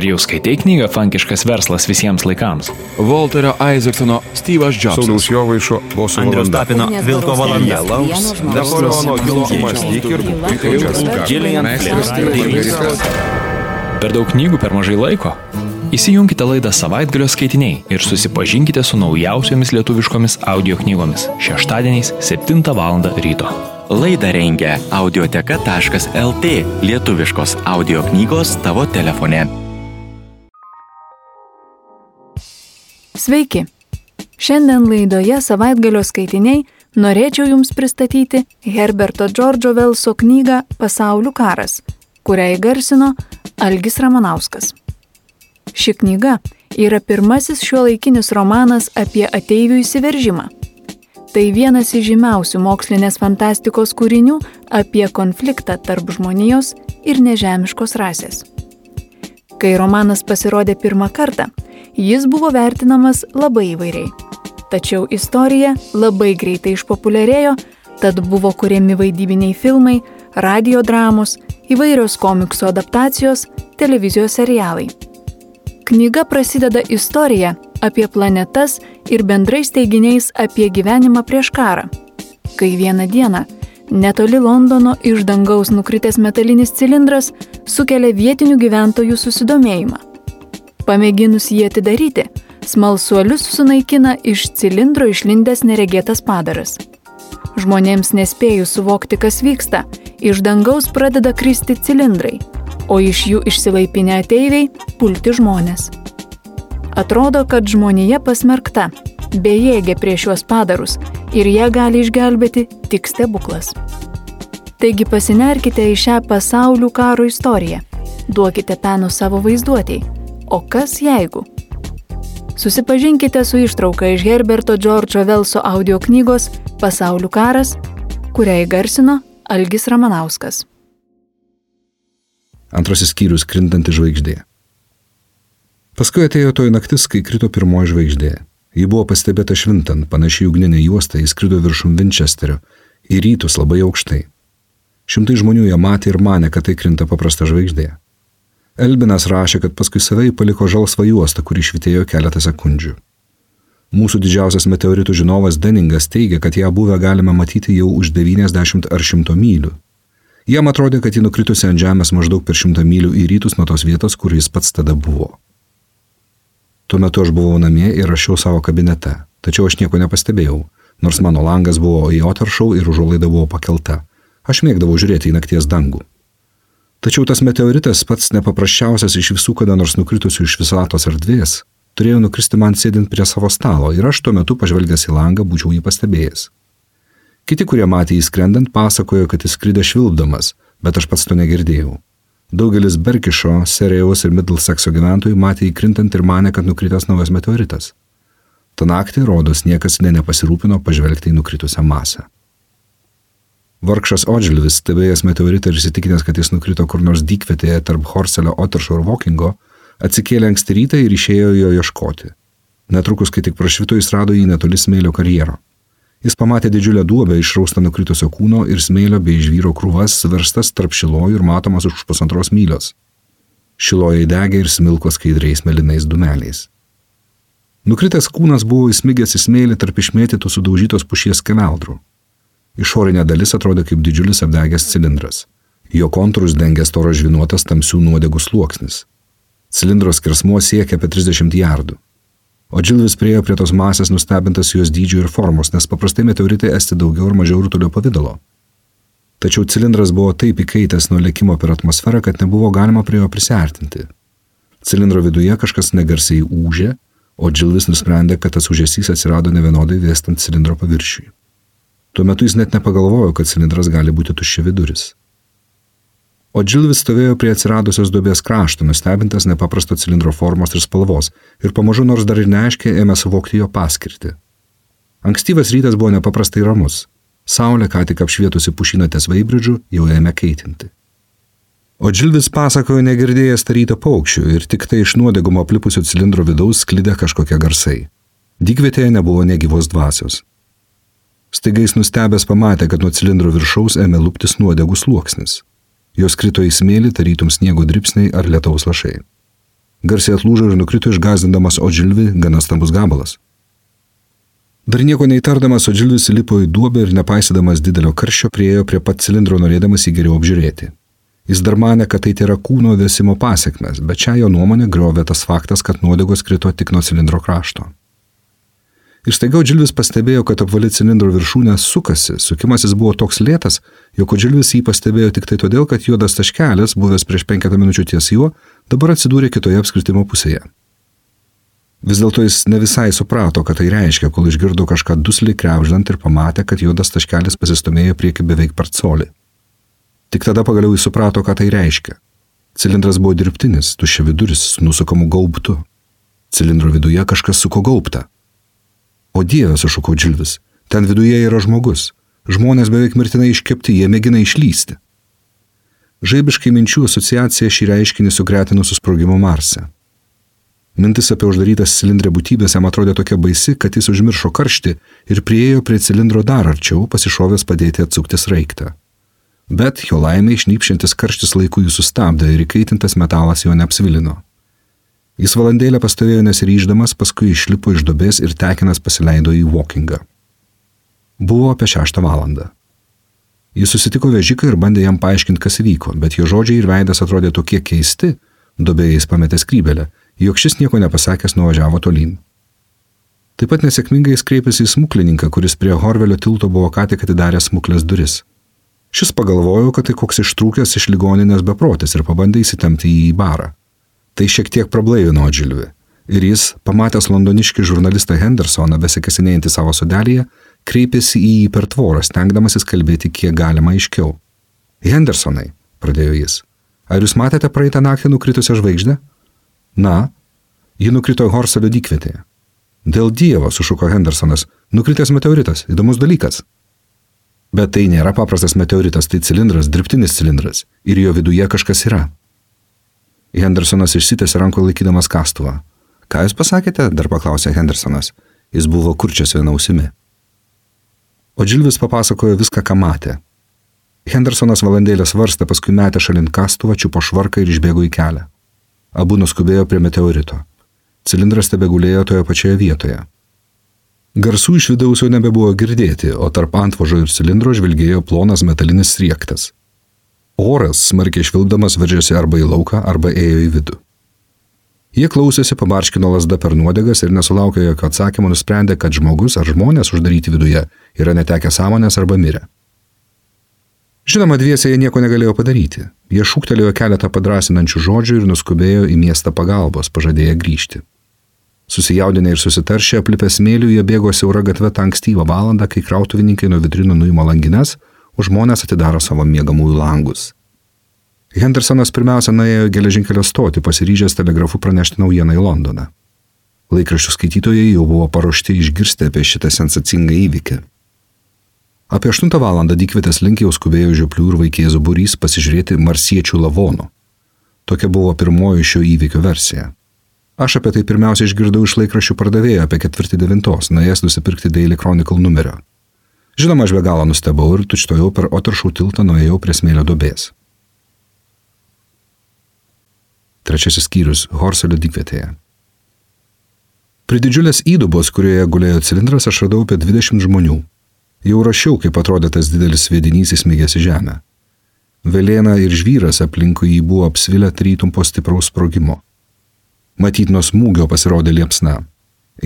Ar jau skaitai knygą Fankiškas verslas visiems laikams? Walterio Isaacsono Steve'as Jobsas. Sauliaus Jovaišo boso Andrius. Tapino Vilko valanda. Napoleono Hilo mąstyk ir būk. Gillian Flynn. Per daug knygų per mažai laiko? Įsijunkite laidą savaitgalio skaitiniai ir susipažinkite su naujausiomis lietuviškomis audio knygomis šeštadieniais 7 val. ryto. Laidą rengia audioteka.lt lietuviškos audio knygos tavo telefone. Sveiki! Šiandien laidoje savaitgalio skaitiniai norėčiau Jums pristatyti Herberto Džordžo Velso knygą Pasaulių karas, kurią įgarsino Algis Ramanauskas. Ši knyga yra pirmasis šio laikinis romanas apie ateivių įsiveržimą. Tai vienas iš žymiausių mokslinės fantastikos kūrinių apie konfliktą tarp žmonijos ir nežemiškos rasės. Kai romanas pasirodė pirmą kartą, jis buvo vertinamas labai įvairiai. Tačiau istorija labai greitai išpopuliarėjo, tad buvo kuriami vaidybiniai filmai, radio dramos, įvairios komiksų adaptacijos, televizijos serialai. Knyga prasideda istorija apie planetas ir bendrais teiginiais apie gyvenimą prieš karą. Kai vieną dieną netoli Londono iš dangaus nukritęs metalinis cilindras sukelia vietinių gyventojų susidomėjimą. Pamėginus jį atidaryti, smalsuolius sunaikina iš cilindro išlindęs neregėtas padaras. Žmonėms nespėjus suvokti, kas vyksta, iš dangaus pradeda kristi cilindrai, o iš jų išsilaipinę ateiviai pulti žmonės. Atrodo, kad žmonija pasmerkta, bejėgė prieš šiuos padarus ir ją gali išgelbėti tik stebuklas. Taigi pasinerkite į šią pasaulių karo istoriją, duokite peno savo vaizduotėjai, o kas jeigu? Susipažinkite su ištrauka iš Herberto Džordžo Velso audio knygos Pasaulių karas, kurią įgarsino Algis Ramanauskas. Antrasis skyrius krintanti žvaigždė. Paskui atėjo toji naktis, kai krito pirmoji žvaigždė. Ji buvo pastebėta švintant, panašiai ugninė juosta, jis skrido viršum Winchesterio, į rytus labai aukštai. Šimtai žmonių ją matė ir mane, kad tai krinta paprasta žvaigždė. Elbinas rašė, kad paskui savai paliko žalsvą juostą, kuri švitėjo keletą sekundžių. Mūsų didžiausias meteoritų žinovas Deningas teigia, kad ją buvę galime matyti jau už 90 ar 100 mylių. Jam atrodė, kad ji nukritusi ant Žemės maždaug per 100 mylių į rytus nuo tos vietos, kur jis pats tada buvo. Tuo metu aš buvau namie ir rašiau savo kabinete, tačiau aš nieko nepastebėjau, nors mano langas buvo į otaršau ir užuolaida buvo pakelta. Aš mėgdavau žiūrėti į nakties dangų. Tačiau tas meteoritas pats nepaprasčiausias iš visų kada nors nukritusių iš visatos erdvės turėjo nukristi man sėdint prie savo stalo ir aš tuo metu pažvelgęs į langą būčiau jį pastebėjęs. Kiti, kurie matė jį skrendant, pasakojo, kad jis skridė švilpdamas, bet aš pats to negirdėjau. Daugelis Berkišo, Serejaus ir Middlesexo gyventojų matė jį krintant ir mane, kad nukritęs naujas meteoritas. Ta naktį, rodos, niekas ne nepasirūpino pažvelgti į nukritusią masę. Vargšas Odžilvis, stebėjęs meteoritą ir įsitikinęs, kad jis nukrito kur nors dykvietėje tarp Horselio, Oteršo ir Vokingo, atsikėlė anksti rytą ir išėjo jo ieškoti. Netrukus, kai tik prašvito, jis rado jį netoli smėlio karjero. Jis pamatė didžiulę duobę išraustą nukritusio kūno ir smėlio bei žvyro krūvas suverstas tarp šilojų ir matomas už pusantros mylios. Šilojai degė ir smilko skaidriais melinais dumeliais. Nukritęs kūnas buvo įsmigęs į smėlį tarp išmėtytų sudaužytos pušies skeveldrų. Išorinė dalis atrodė kaip didžiulis apdegęs cilindras. Jo kontūrus dengė storas žvinuotas tamsių nuodegų sluoksnis. Cilindro skersmuo siekia apie 30 jardų. O Džilvis priejo prie tos masės nustebintas jos dydžio ir formos, nes paprastai meteoritai esti daugiau ar mažiau rutulio pavydalo. Tačiau cilindras buvo taip įkaitęs nuo lėkimo per atmosferą, kad nebuvo galima prie jo prisartinti. Cilindro viduje kažkas negarsiai ūžė, o Džilvis nusprendė, kad tas užėsys atsirado nevienodai vėstant cilindro paviršiui. Tuo metu jis net nepagalvojo, kad cilindras gali būti tuščia viduris. O Džilvis stovėjo prie atsiradusios duobės krašto, nustebintas nepaprasto cilindro formos ir spalvos, ir pamažu nors dar ir neaiškiai ėmė suvokti jo paskirtį. Ankstyvas rytas buvo nepaprastai ramus. Saulė, ką tik apšvietusi pušinatės veibridžių, jau ėmė keitinti. O Džilvis pasakojo negirdėjęs taryto paukščių ir tik tai iš nuodegumo aplipusio cilindro vidaus sklydė kažkokie garsai. Dykvietėje nebuvo negyvos dvasios. Staigais nustebęs pamatė, kad nuo cilindro viršaus ėmė lūptis nuodegų sluoksnis. Jos krito į smėlį, tarytum sniego dripsniai ar lietaus lašai. Garsiai atlūžo ir nukrito išgazdindamas Odžilvi gana stambus gabalas. Dar nieko neįtardamas, Odžilvis įlipo į duobę ir nepaisydamas didelio karščio priejo prie pat cilindro norėdamas jį geriau apžiūrėti. Jis dar mane, kad tai yra kūno vėsimo pasiekmes, bet čia jo nuomonė griovė tas faktas, kad nuodegos krito tik nuo cilindro krašto. Ir staiga Džilvis pastebėjo, kad apvali cilindro viršūnė sukasi, sukimasis buvo toks lėtas, jog Džilvis jį pastebėjo tik tai todėl, kad juodas taškelis, buvęs prieš penketą minučių ties juo, dabar atsidūrė kitoje apskritimo pusėje. Vis dėlto jis ne visai suprato, kad tai reiškia, kol išgirdo kažką dusliai krepždant ir pamatė, kad juodas taškelis pasistumėjo prieki beveik per colį. Tik tada pagaliau jis suprato, ką tai reiškia. Cilindras buvo dirbtinis, tuščia viduris su nusukamu gaubtu. Cilindro viduje kažkas suko gaubtą. O Dieve, sušuko Džilvis, ten viduje yra žmogus. Žmonės beveik mirtinai iškepti, jie mėgina išlysti. Žaibiškai minčių asociacija šį reiškinį sugretino su sprogimu Marse. Mintis apie uždarytas cilindrė būtybės jam atrodė tokia baisi, kad jis užmiršo karštį ir priejo prie cilindro dar arčiau, pasišovęs padėti atsukti sraigtą. Bet jo laimė išnypšintis karštis laiku jį sustabdė ir įkaitintas metalas jo neapsvilino. Jis valandėlę pastovėjo nesiryždamas, paskui išlipo iš dobės ir tekinas pasileido į walkingą. Buvo apie šeštą valandą. Jis susitiko vežiką ir bandė jam paaiškinti, kas vyko, bet jo žodžiai ir veidas atrodė tokie keisti, dobėje jis pametė skrybelę, jog šis nieko nepasakęs nuvažiavo tolyn. Taip pat nesėkmingai jis kreipėsi į smuklininką, kuris prie Horvelio tilto buvo ką tik atidaręs smuklės duris. Šis pagalvojo, kad tai koks ištrūkęs iš ligoninės beprotis ir pabandė įsitemti jį į barą. Tai šiek tiek prablaivino Džilvi. Ir jis, pamatęs londoniškį žurnalistą Hendersoną besikasinėjantį savo sodelėje, kreipėsi į jį per tvorą, stengdamasis kalbėti kiek galima aiškiau. Hendersonai, pradėjo jis, ar jūs matėte praeitą naktį nukritusią žvaigždę? Na, ji nukrito Horselio dykvietėje. Dėl Dievo, sušuko Hendersonas, nukritęs meteoritas, įdomus dalykas. Bet tai nėra paprastas meteoritas, tai cilindras, dirbtinis cilindras, ir jo viduje kažkas yra. Hendersonas išsitėsi rankoje laikydamas kastuvą. Ką jūs pasakėte? dar paklausė Hendersonas. Jis buvo kurčias viena ausimi. O Džilvis papasakojo viską, ką matė. Hendersonas valandėlę svarstė, paskui metė šalin kastuvą, čiupo švarką ir išbėgo į kelią. Abu nuskubėjo prie meteorito. Cilindras tebegulėjo toje pačioje vietoje. Garsų iš vidaus jau nebebuvo girdėti, o tarp antvožo ir cilindro žvilgėjo plonas metalinis sriektas. Oras, smarkiai švilpdamas, veržėsi arba į lauką, arba ėjo į vidų. Jie klausėsi, pabarškino lasda per nuodegas ir nesulaukė jokio atsakymo, nusprendė, kad žmogus ar žmonės uždaryti viduje yra netekę sąmonės arba mirę. Žinoma, dviese jie nieko negalėjo padaryti. Jie šūktelėjo keletą padrasinančių žodžių ir nuskubėjo į miestą pagalbos, pažadėję grįžti. Susijaudinę ir susitaršę aplipę smėlių, jie bėgo siaura gatve tą ankstyvą valandą, kai krautuvininkai nuo vitrinų nuima langines, o žmonės atidaro savo miegamųjų langus. Hendersonas pirmiausia nuėjo į geležinkelio stotį, pasiryžęs telegrafu pranešti naujieną į Londoną. Laikraščių skaitytojai jau buvo paruošti išgirsti apie šitą sensacingą įvykį. Apie 8 val. dykvietės link jau skubėjo žioplių ir vaikėzų būrys pasižiūrėti marsiečių lavonų. Tokia buvo pirmoji šio įvykio versija. Aš apie tai pirmiausia išgirdau iš laikraščių pardavėjo apie ketvirtį devintos, nuėjęs nusipirkti Daily Chronicle numerio. Žinoma, aš be galo nustebau ir tučtojau per Otaršų tiltą nuėjau prie smėlio dobės. Trečiasis skyrius - Horselio dykvietėje. Prie didžiulės įdubos, kurioje gulėjo cilindras, aš radau apie 20 žmonių. Jau rašiau, kaip atrodė tas didelis sviedinys įsmigęs į žemę. Velėna ir žvyras aplinkui jį buvo apsvilę tarytum po stipraus sprogimo. Matyt, nuo smūgio pasirodė liepsna.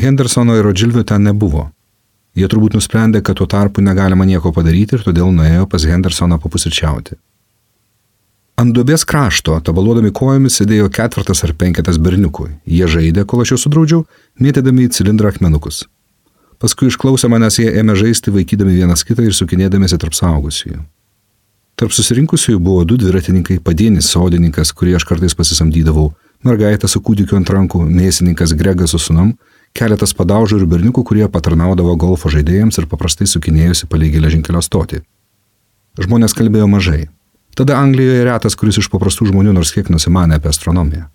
Hendersono ir Rodžilvio ten nebuvo. Jie turbūt nusprendė, kad tuo tarpu negalima nieko padaryti ir todėl nuėjo pas Hendersoną papusryčiauti. Ant duobės krašto, tabaluodami kojomis, sėdėjo ketvirtas ar penketas berniukų. Jie žaidė, kol aš juos sudraudžiau, mėtydami į cilindrą akmenukus. Paskui išklausę manęs jie ėmė žaisti, vaikydami vienas kitą ir sukinėdamėsi tarp saugusiųjų. Tarp susirinkusiųjų buvo du dviratininkai, padienis sodininkas, kurį aš kartais pasisamdydavau, mergaitė su kūdikiu ant rankų, mėsininkas Gregas su sunom keletas padaužų ir berniukų, kurie patarnaudavo golfo žaidėjams ir paprastai sukinėjosi palei geležinkelio stotį. Žmonės kalbėjo mažai. Tada Anglijoje retas, kuris iš paprastų žmonių nors kiek nusimanė apie astronomiją.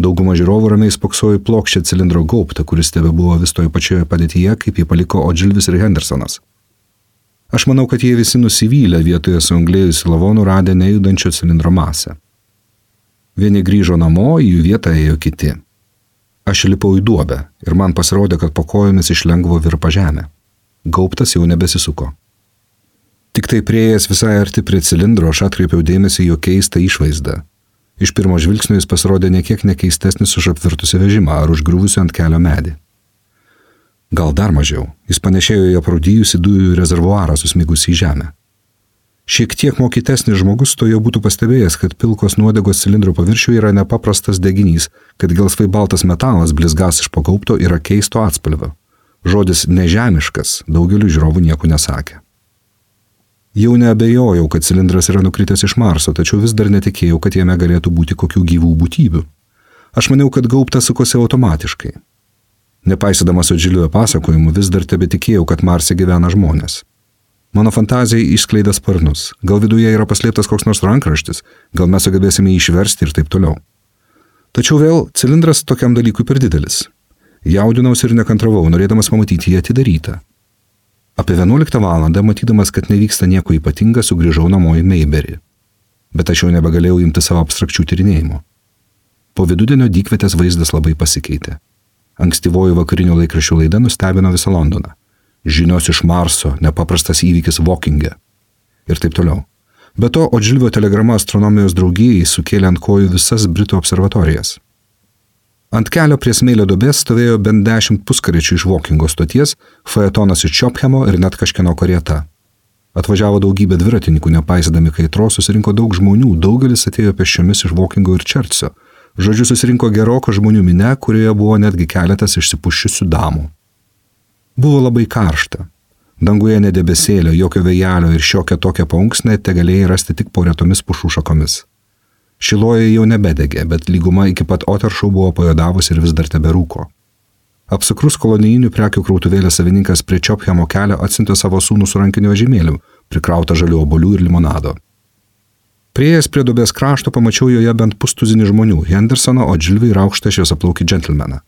Dauguma žiūrovų ramiai spoksojo į plokščią cilindro gaubtą, kuris tebe buvo vis toje pačioje padėtyje, kaip jį paliko Odžilvis ir Hendersonas. Aš manau, kad jie visi nusivylę vietoje su anglėjusiu lavonu radę nejudančio cilindro masę. Vieni grįžo namo, į jų vietą ėjo kiti. Aš lipau į duobę ir man pasirodė, kad po kojomis iš lengvo virpa žemė. Gauptas jau nebesisuko. Tik tai prieėjęs visai arti prie cilindro, aš atkreipiau dėmesį jo keistą išvaizdą. Iš pirmo žvilgsnio jis pasirodė nekiek nekeistesnis už apvirtusią vežimą ar užgriuvusią ant kelio medį. Gal dar mažiau, jis panešėjo į aprūdyjusi dujų rezervuarą susmigusi į žemę. Šiek tiek mokytesnis žmogus to jau būtų pastebėjęs, kad pilkos nuodegos cilindro paviršiuje yra nepaprastas deginys, kad gelsvai baltas metalas blizgas iš pagaupto yra keisto atspalvio. Žodis nežemiškas daugeliu žiūrovų nieko nesakė. Jau neabejojau, kad cilindras yra nukritęs iš Marso, tačiau vis dar netikėjau, kad jame galėtų būti kokių gyvų būtybių. Aš maniau, kad gaubtas sukosi automatiškai. Nepaisydamas Odžilio pasakojimų, vis dar tebe tikėjau, kad Marse gyvena žmonės. Mano fantazija išskleidė sparnus. Gal viduje yra paslėptas koks nors rankraštis, gal mes sugebėsime jį išversti ir taip toliau. Tačiau vėl cilindras tokiam dalykui per didelis. Jaudinausi ir nekantravau, norėdamas pamatyti jį atidarytą. Apie 11 val. matydamas, kad nevyksta nieko ypatinga, sugrįžau namo į Meiberį. Bet aš jau nebegalėjau imti savo abstrakčių tyrinėjimų. Po vidudienio dykvietės vaizdas labai pasikeitė. Ankstyvoji vakarinių laikraščių laida nustebino visą Londoną. Žinios iš Marso, nepaprastas įvykis Vokingė. Ir taip toliau. Be to, Odžilvio telegrama astronomijos draugijai sukėlė ant kojų visas Britų observatorijas. Ant kelio prie smėlio duobės stovėjo bent dešimt puskaričių iš Vokingo stoties, faetonas iš Čiophemo ir net kažkieno karieta. Atvažiavo daugybė dviratininkų, nepaisydami kaitros, susirinko daug žmonių, daugelis atėjo pešiomis iš Vokingo ir Čercio. Žodžiu, susirinko geroko žmonių minė, kurioje buvo netgi keletas išsipuščiusių damų. Buvo labai karšta. Danguje nedebesėlio, jokio vėjelio ir šiokia tokia paunksnė te galėjai rasti tik po retomis pušų šakomis. Šiloje jau nebedegė, bet lyguma iki pat Oteršau buvo pajodavus ir vis dar teberūko. Apsukrus kolonijinių prekių krautuvėlės savininkas prie Čiopchemo kelio atsintė savo sūnų su rankiniu vežimėliu, prikrautą žalių obolių ir limonado. Prieėjęs prie dubės krašto pamačiau joje bent pustuzinį žmonių - Hendersoną, o Džilvį ir aukštą šios aplaukį džentelmeną.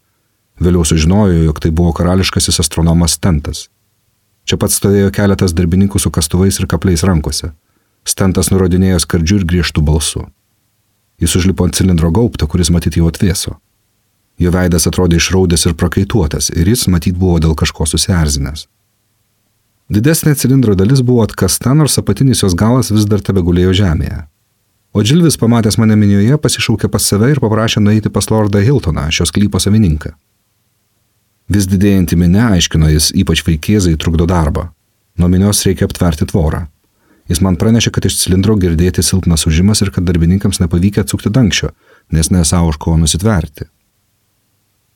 Vėliau sužinojau, jog tai buvo karališkasis astronomas Stentas. Čia pat stovėjo keletas darbininkų su kastuvais ir kapliais rankose. Stentas nurodinėjo skardžių ir griežtų balsų. Jis užlipo ant cilindro gaubto, kuris matyti jau atvėso. Jo veidas atrodė išraudęs ir prakaituotas ir jis matyt buvo dėl kažko susierzinęs. Didesnė cilindro dalis buvo atkasta, nors apatinis jos galas vis dar tebe gulėjo žemėje. O Džilvis pamatęs mane minioje pasišaukė pas save ir paprašė nueiti pas Lordą Hiltoną, šios klypo savininką. Vis didėjantį minę, aiškino jis, ypač vaikėzai trukdo darbą. Nuo minios reikia aptverti tvorą. Jis man pranešė, kad iš cilindro girdėti silpnas užimas ir kad darbininkams nepavykę atsukti dangščio, nes nesavo už ko nusitverti.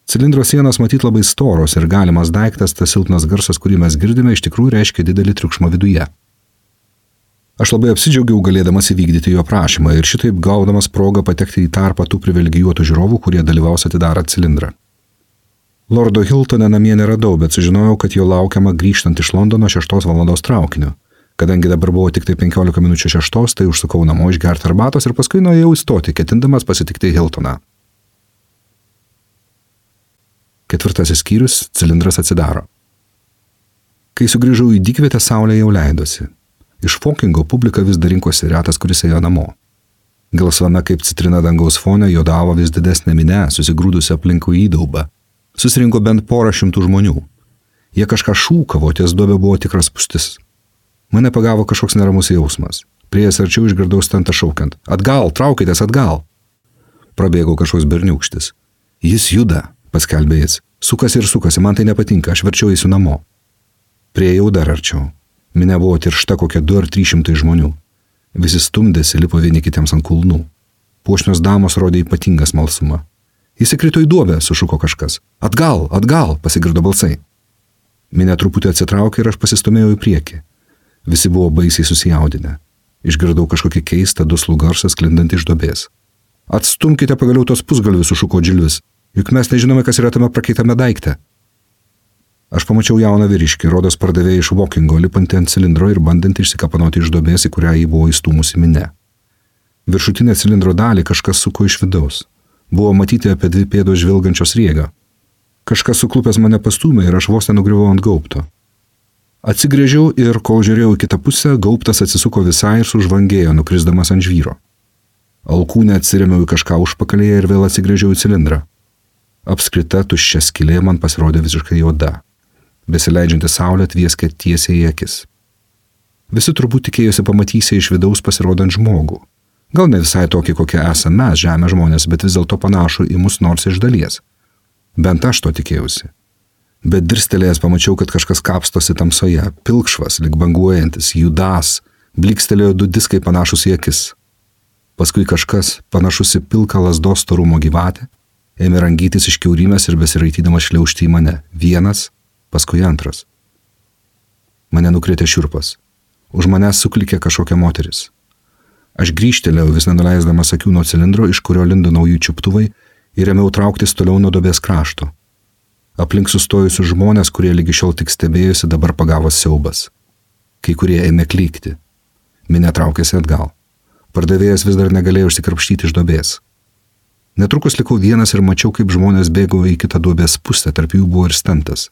Cilindro sienos matyt labai storos ir galimas daiktas, tas silpnas garsas, kurį mes girdime, iš tikrųjų reiškia didelį triukšmą viduje. Aš labai apsidžiaugiau galėdamas įvykdyti jo prašymą ir šitaip gaudamas progą patekti į tarpą tų privilegijuotų žiūrovų, kurie dalyvaus atidarant cilindrą. Lordo Hiltoną namie neradau, bet sužinojau, kad jo laukiama grįžtant iš Londono 6 val. traukiniu. Kadangi dabar buvo tik tai 15 minučių šeštos, tai užsukau namo išgerti arbatos ir paskui nuėjau įstoti, ketindamas pasitikti Hiltoną. Ketvirtasis skyrius - cilindras atsidaro. Kai sugrįžau į dykvietę, saulė jau leidosi. Iš Fokingo publika vis dar rinkosi retas, kuris ėjo namo. Gelsvame kaip citrina dangaus fone jodavo vis didesnė minė, susigrūdusi aplinkų įdaubą. Susirinko bent porą šimtų žmonių. Jie kažką šūkavo, ties duobė buvo tikras pustis. Mane pagavo kažkoks neramus jausmas. Priejas arčiau išgirdau stentą šaukiant. Atgal, traukitės atgal. Prabėgau kažkoks berniukštis. Jis juda, paskelbė jis. Sukasi ir sukasi, man tai nepatinka, aš verčiau įsiu namo. Priejau dar arčiau. Minė buvo tiršta kokie 2 ar 300 žmonių. Visi stumdėsi, lipo vieni kitiems ant kulnų. Puošnios damos rodė ypatingą smalsumą. Įsikrito į duobę, sušuko kažkas. Atgal, atgal, pasigirdo balsai. Minė truputį atsitraukė ir aš pasistumėjau į priekį. Visi buvo baisiai susijaudinę. Išgirdau kažkokį keistą duslų garsą sklindant iš dobės. Atstumkite pagaliau tos pusgalvius, sušuko Džilvis, juk mes nežinome, kas yra tame prakeitame daikte. Aš pamačiau jauną vyriškį, rodos pardavėjai iš Vokingo, lipantį ant cilindro ir bandantį išsikapanoti iš dobės, į kurią jį buvo įstūmusi minė. Viršutinę cilindro dalį kažkas suko iš vidaus. Buvo matyti apie dvi pėdos žvilgančios riegą. Kažkas suklupęs mane pastumė ir aš vos nenugriuvau ant gaupto. Atsigrėžiau ir, kol žiūrėjau į kitą pusę, gauptas atsisuko visai ir sužvangėjo, nukrisdamas ant žvyro. Alkūnė atsirėmiau į kažką užpakalėje ir vėl atsigrėžiau į cilindrą. Apskrita tuščia skilė man pasirodė visiškai juoda. Besileidžianti saulė atvieskė tiesiai į akis. Visi turbūt tikėjosi pamatysi iš vidaus pasirodant žmogų. Gal ne visai tokį, kokie esame mes, žemė žmonės, bet vis dėlto panašu į mus nors iš dalies. Bent aš to tikėjausi. Bet dirstelėjęs pamačiau, kad kažkas kapstosi tamsoje, pilkšvas, lik banguojantis, judas, blikstelėjo du diskai panašus į akis. Paskui kažkas, panašus į pilką lasdos storumo gyvatę, ėmė rangytis iš keurimės ir besiraitydamas šliaužti į mane. Vienas, paskui antras. Mane nukrėtė šiurpas. Už manęs suklikė kažkokia moteris. Aš grįžtelėjau vis nenuleisdamas akių nuo cilindro, iš kurio lindo nauji čiuptuvai ir ėmiau trauktis toliau nuo dobės krašto. Aplink sustojusius žmonės, kurie lygi šiol tik stebėjosi, dabar pagavo siaubas. Kai kurie ėmė klykti. Minė traukėsi atgal. Pardavėjas vis dar negalėjo užsikrapštyti iš dobės. Netrukus likau vienas ir mačiau, kaip žmonės bėgo į kitą duobės pusę, tarp jų buvo ir stentas.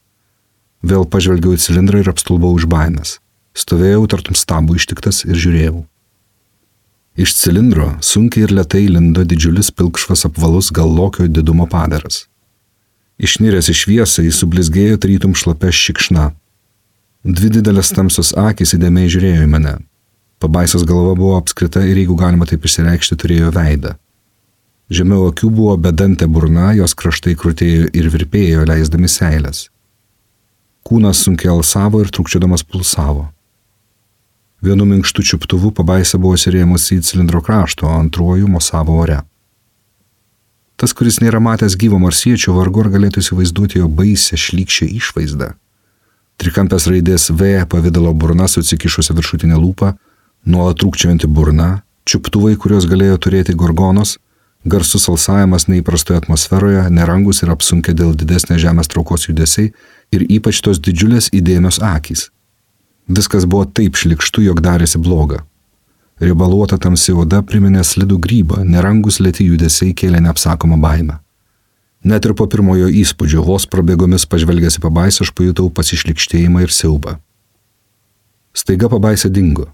Vėl pažvelgiau į cilindrą ir apstulbau už baimės. Stovėjau tartum stabų ištiktas ir žiūrėjau. Iš cilindro sunkiai ir lietai lindo didžiulis pilkšvas apvalus gal lokio didumo padaras. Išniręs į šviesą jis sublizgėjo tarytum šlapia šikšna. Dvi didelės tamsios akis įdėmiai žiūrėjo į mane. Pabaisas galva buvo apskrita ir jeigu galima taip išsireikšti, turėjo veidą. Žemiau akių buvo bedantė burna, jos kraštai krūtėjo ir virpėjo, leisdami seilės. Kūnas sunkiai alsavo ir trukčiodamas pulsavo. Vienu minkštu čiuptuvu pabaisa buvo įsirėmusi į cilindro krašto, o antruoju mosavo ore. Tas, kuris nėra matęs gyvo marsiečio, vargu ar galėtų įsivaizduoti jo baisę šlykščią išvaizdą. Trikampės raidės V pavydalo burna su atsikišusi viršutinė lūpa, nuolat trūkčianti burna, čiuptuvai, kurios galėjo turėti gorgonos, garsus alsavimas neįprastoje atmosferoje, nerangus ir apsunkę dėl didesnės žemės traukos judesiai ir ypač tos didžiulės įdėmios akys. Viskas buvo taip šlikštu, jog darėsi bloga. Riebaluota tamsi oda priminė slidų grybą, nerangus lėti judesiai kėlė neapsakomą baimę. Net ir po pirmojo įspūdžio, vos prabėgomis pažvelgęs į pabaisą, aš pajutau pasišlikštėjimą ir siaubą. Staiga pabaisa dingo.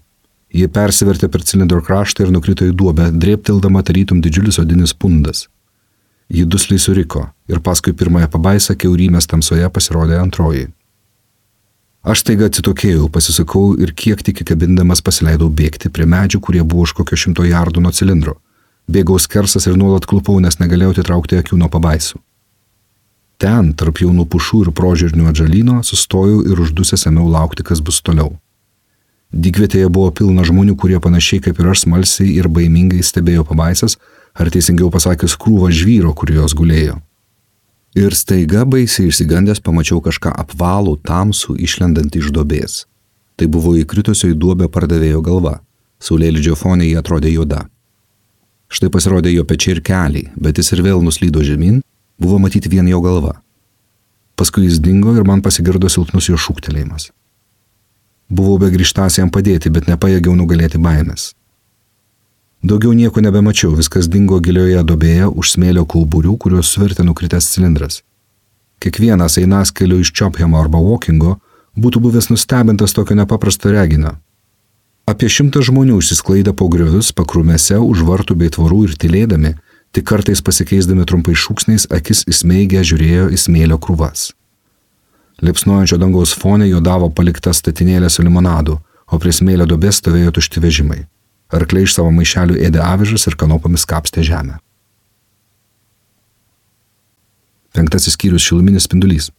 Jie persivertė per cilindro kraštą ir nukrito į duobę, drėptildama tarytum didžiulis odinis pundas. Ji dusliai suriko ir paskui pirmąją pabaisą keurymės tamsoje pasirodė antroji. Aš taiga atsitokėjau, pasisakau ir kiek tik įkabindamas pasileidau bėgti prie medžių, kurie buvo už kokio šimto jardų nuo cilindro. Bėgau skersas ir nuolat klupau, nes negalėjau atitraukti akių nuo pabaisų. Ten, tarp jaunų pušų ir prožirnių atžalyno, sustojau ir uždusęs ėmiau laukti, kas bus toliau. Dygvietėje buvo pilna žmonių, kurie panašiai kaip ir aš smalsiai ir baimingai stebėjo pabaisas, ar teisingiau pasakius krūvą žvyro, kur jos gulėjo. Ir staiga baisiai išsigandęs pamačiau kažką apvalų, tamsų, išlendant iš dobės. Tai buvo įkritusio į duobę pardavėjo galva. Saulėlydžio fonė jį atrodė juoda. Štai pasirodė jo pečiai ir keliai, bet jis ir vėl nuslydo žemyn, buvo matyti vien jo galva. Paskui jis dingo ir man pasigirdo silpnus jo šūktelėjimas. Buvau be grįžtas jam padėti, bet nepajėgiau nugalėti baimės. Daugiau nieko nebemačiau, viskas dingo gilioje dobėje už smėlio kulburių, kuriuos suvertė nukritęs cilindras. Kiekvienas einas keliu iš Chophemo arba Walkingo būtų buvęs nustebintas tokio nepaprasto reginio. Apie šimtą žmonių išsisklaidė po griovius, pakrumėse, už vartų bei tvorų ir tylėdami, tik kartais pasikeisdami trumpai šūksniais, akis įsmeigę žiūrėjo į smėlio krūvas. Lipsnuojančio dangaus fone juodavo palikta statinėlė su limonadu, o prie smėlio dobės stovėjo tušti vežimai. Arkliai iš savo maišelių ėdė avižas ir kanopomis kapstė žemę. Penktasis skyrius šiluminis spindulys.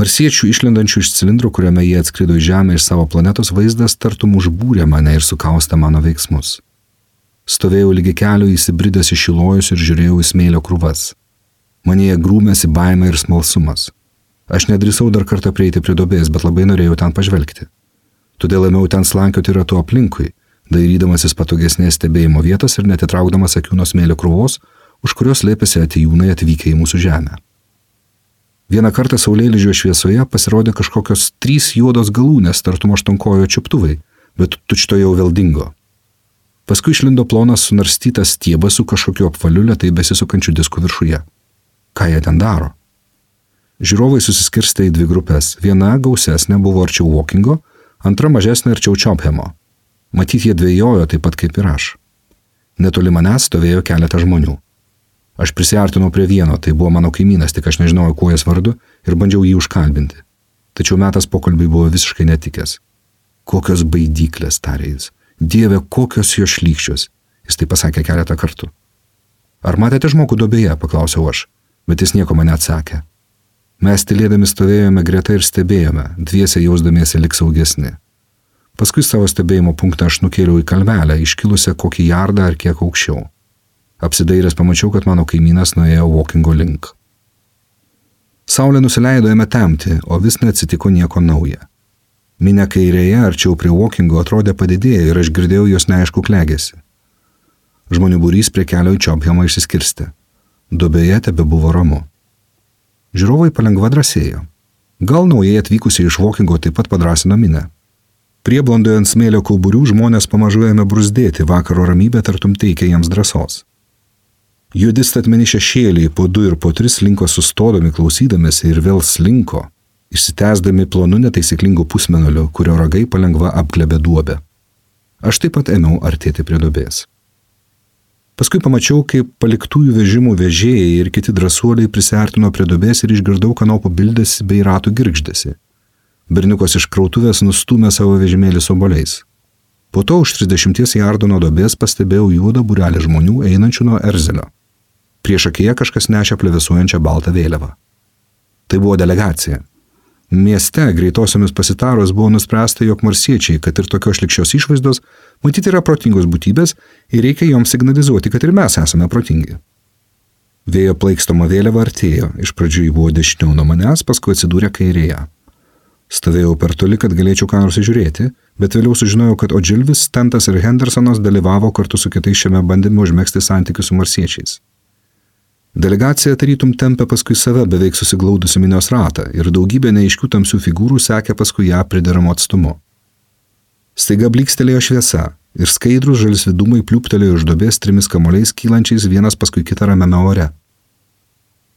Marsiečių išlendančių iš cilindro, kuriame jie atskrido į Žemę iš savo planetos vaizdas tartum užbūrė mane ir sukaustė mano veiksmus. Stovėjau lygi kelių įsibridęs į šilojus ir žiūrėjau į smėlio krūvas. Manėje grūmėsi baime ir smalsumas. Aš nedrįsau dar kartą prieiti prie dobės, bet labai norėjau ten pažvelgti. Todėl ėmiau ten slankioti ratu aplinkui, dairydamasis patogesnės stebėjimo vietos ir netitraukdamas akių nuo smėlio krūvos, už kurios lėpėsi atejūnai atvykę į mūsų žemę. Vieną kartą saulėlydžio šviesoje pasirodė kažkokios trys juodos galūnės, tartum aštonkojo čiuptuvai, bet tučto jau vėl dingo. Paskui išlindo plonas sunarstytas stiebas su kažkokiu apvaliu lietai besisukančiu disku viršuje. Ką jie ten daro? Žiūrovai susiskirstė į dvi grupės. Viena gausesnė buvo arčiau Walkingo, antra mažesnė arčiau Chophemo. Matyt, jie dviejojo taip pat kaip ir aš. Netoli manęs stovėjo keletą žmonių. Aš prisartinau prie vieno, tai buvo mano kaimynas, tik aš nežinojau, kuo jis vardu ir bandžiau jį užkalbinti. Tačiau metas pokalbiai buvo visiškai netikęs. Kokios baidyklės, tarė jis. Dieve, kokios jo šlykščios. Jis tai pasakė keletą kartų. Ar matėte žmogų dobėje, paklausiau aš, bet jis nieko man neatsakė. Mes tylėdami stovėjome greta ir stebėjome, dviese jausdamiesi lik saugesni. Paskui savo stebėjimo punktą aš nukėliau į kalvelę, iškilusią kokį jardą ar kiek aukščiau. Apsidairęs pamačiau, kad mano kaimynas nuėjo walkingo link. Saulė nusileido ėmė temti, o vis neatsitiko nieko nauja. Minė kairėje arčiau prie walkingo atrodė padidėję ir aš girdėjau jos neaišku klegėsi. Žmonių būrys prie kelio į Čiopjamą išsiskirstė. Dobėje tebe buvo ramu. Žiūrovai palengva drąsėjo. Gal naujai atvykusiai iš walkingo taip pat padrasino minę. Prieblandoje ant smėlio kauburių žmonės pamažu ėmė brusdėti vakaro ramybę tartum teikia jiems drąsos. Juodi statmeni šešėliai po du ir po tris linko sustodami klausydamėsi ir vėl slinko, išsitęsdami plonu netaisyklingu pusmenoliu, kurio ragai palengva apglebė duobę. Aš taip pat ėmiau artėti prie duobės. Paskui pamačiau, kaip paliktųjų vežimų vežėjai ir kiti drąsuoliai prisartino prie duobės ir išgirdau kanopų bildėsi bei ratų girgždėsi. Berniukas iš krautuvės nustumė savo vežimėlį su oboliais. Po to už 30 jardų nuo duobės pastebėjau juodą burelį žmonių einančių nuo Erzelio. Prieš akiją kažkas nešė plevisuojančią baltą vėliavą. Tai buvo delegacija. Mieste greitosiomis pasitarus buvo nuspręsta, jog marsiečiai, kad ir tokios šlikščios išvaizdos, matyti yra protingos būtybės ir reikia joms signalizuoti, kad ir mes esame protingi. Vėjo plaikstoma vėliava artėjo, iš pradžių jį buvo dešiniau nuo manęs, paskui atsidūrė kairėje. Stovėjau per toli, kad galėčiau ką nors žiūrėti, bet vėliau sužinojau, kad Odžilvis, Stentas ir Hendersonas dalyvavo kartu su kitais šiame bandyme užmėgsti santykius su marsiečiais. Delegacija tarytum tempė paskui save beveik susiglaudusi minios ratą ir daugybė neaiškių tamsių figūrų sekė paskui ją prideramu atstumu. Staiga blikstelėjo šviesa ir skaidrus žalis vidumai pliūptelėjo iš dobės trimis kamoliais kylančiais vienas paskui kitą ramiame ore.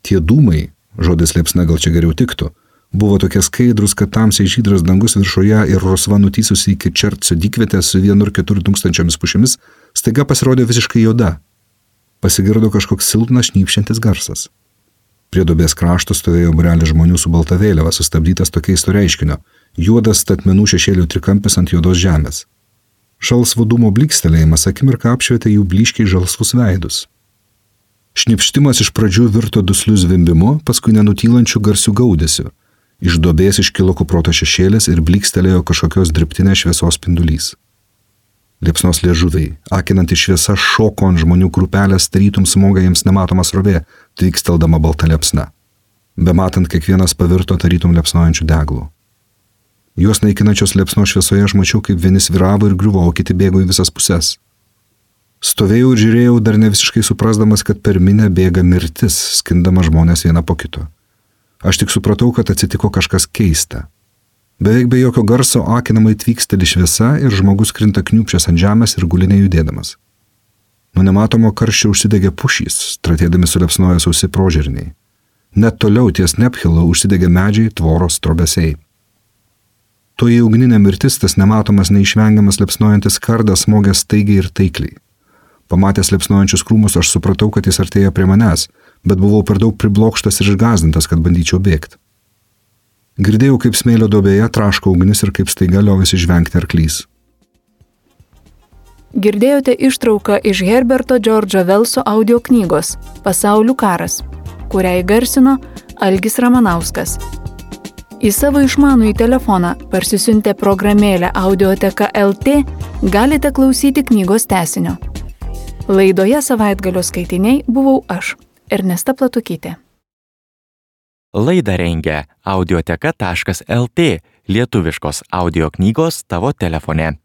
Tie dūmai, žodis liepsna gal čia geriau tiktų, buvo tokie skaidrus, kad tamsiai žydras dangus viršuje ir rosva nutysusi iki čertsio dykvietę su vienu ir keturių tūkstančiamis pušimis, staiga pasirodė visiškai juoda pasigirdo kažkoks silpnas šnypšiantis garsas. Prie dubės krašto stovėjo burelis žmonių su balta vėliava, sustabdytas tokiais to reiškinio - juodas statmenų šešėlių trikampis ant juodos žemės. Šalsvo dūmo blikstelėjimas akimirką apšvietė jų blyškiai žalsvus veidus. Šnipštimas iš pradžių virto dusliu zvimbimu, paskui nenutylančių garsių gaudesiu. Iš dobės iškilo kuproto šešėlis ir blikstelėjo kažkokios dirbtinės šviesos spindulys. Liepsnos liežuviai, akinanti šviesa šoko ant žmonių grupelės, tarytum smoga jiems nematomas rovė, tvyksteldama balta liepsna. Bematant kiekvienas pavirto tarytum liepsnojančių deglų. Juos naikinančios liepsno šviesoje aš mačiau, kaip vieni sviravo ir griuvo, o kiti bėgo į visas puses. Stovėjau ir žiūrėjau, dar ne visiškai suprasdamas, kad per minę bėga mirtis, skindama žmonės vieną po kito. Aš tik supratau, kad atsitiko kažkas keista. Beveik be jokio garso akinamai tvyksteli šviesa ir žmogus krinta kniupčias ant žemės ir gulinė judėdamas. Nuo nematomo karščio užsidegė pušys, tratėdami sulepsnojo sausi prožerniai. Net toliau ties Nephilo užsidegė medžiai, tvoros, trobesiai. Toji ugninė mirtis, tas nematomas neišvengiamas lepsnojantis kardas smogė staigiai ir taikliai. Pamatęs lepsnojančius krūmus aš supratau, kad jis artėja prie manęs, bet buvau per daug priblokštas ir išgazdintas, kad bandyčiau bėgti. Girdėjau, kaip smėlio dobėje traško ugnis ir kaip staiga liovėsi žvengti arklys. Girdėjote ištrauką iš Herberto Džordžo Velso audio knygos Pasaulių karas, kurią įgarsino Algis Ramanauskas. Į savo išmanų į telefoną parsisiuntę programėlę Audioteka LT galite klausyti knygos tesinio. Laidoje savaitgalio skaitiniai buvau aš, Ernesta Platukytė. Laidą rengia audioteka.lt lietuviškos audio knygos tavo telefone.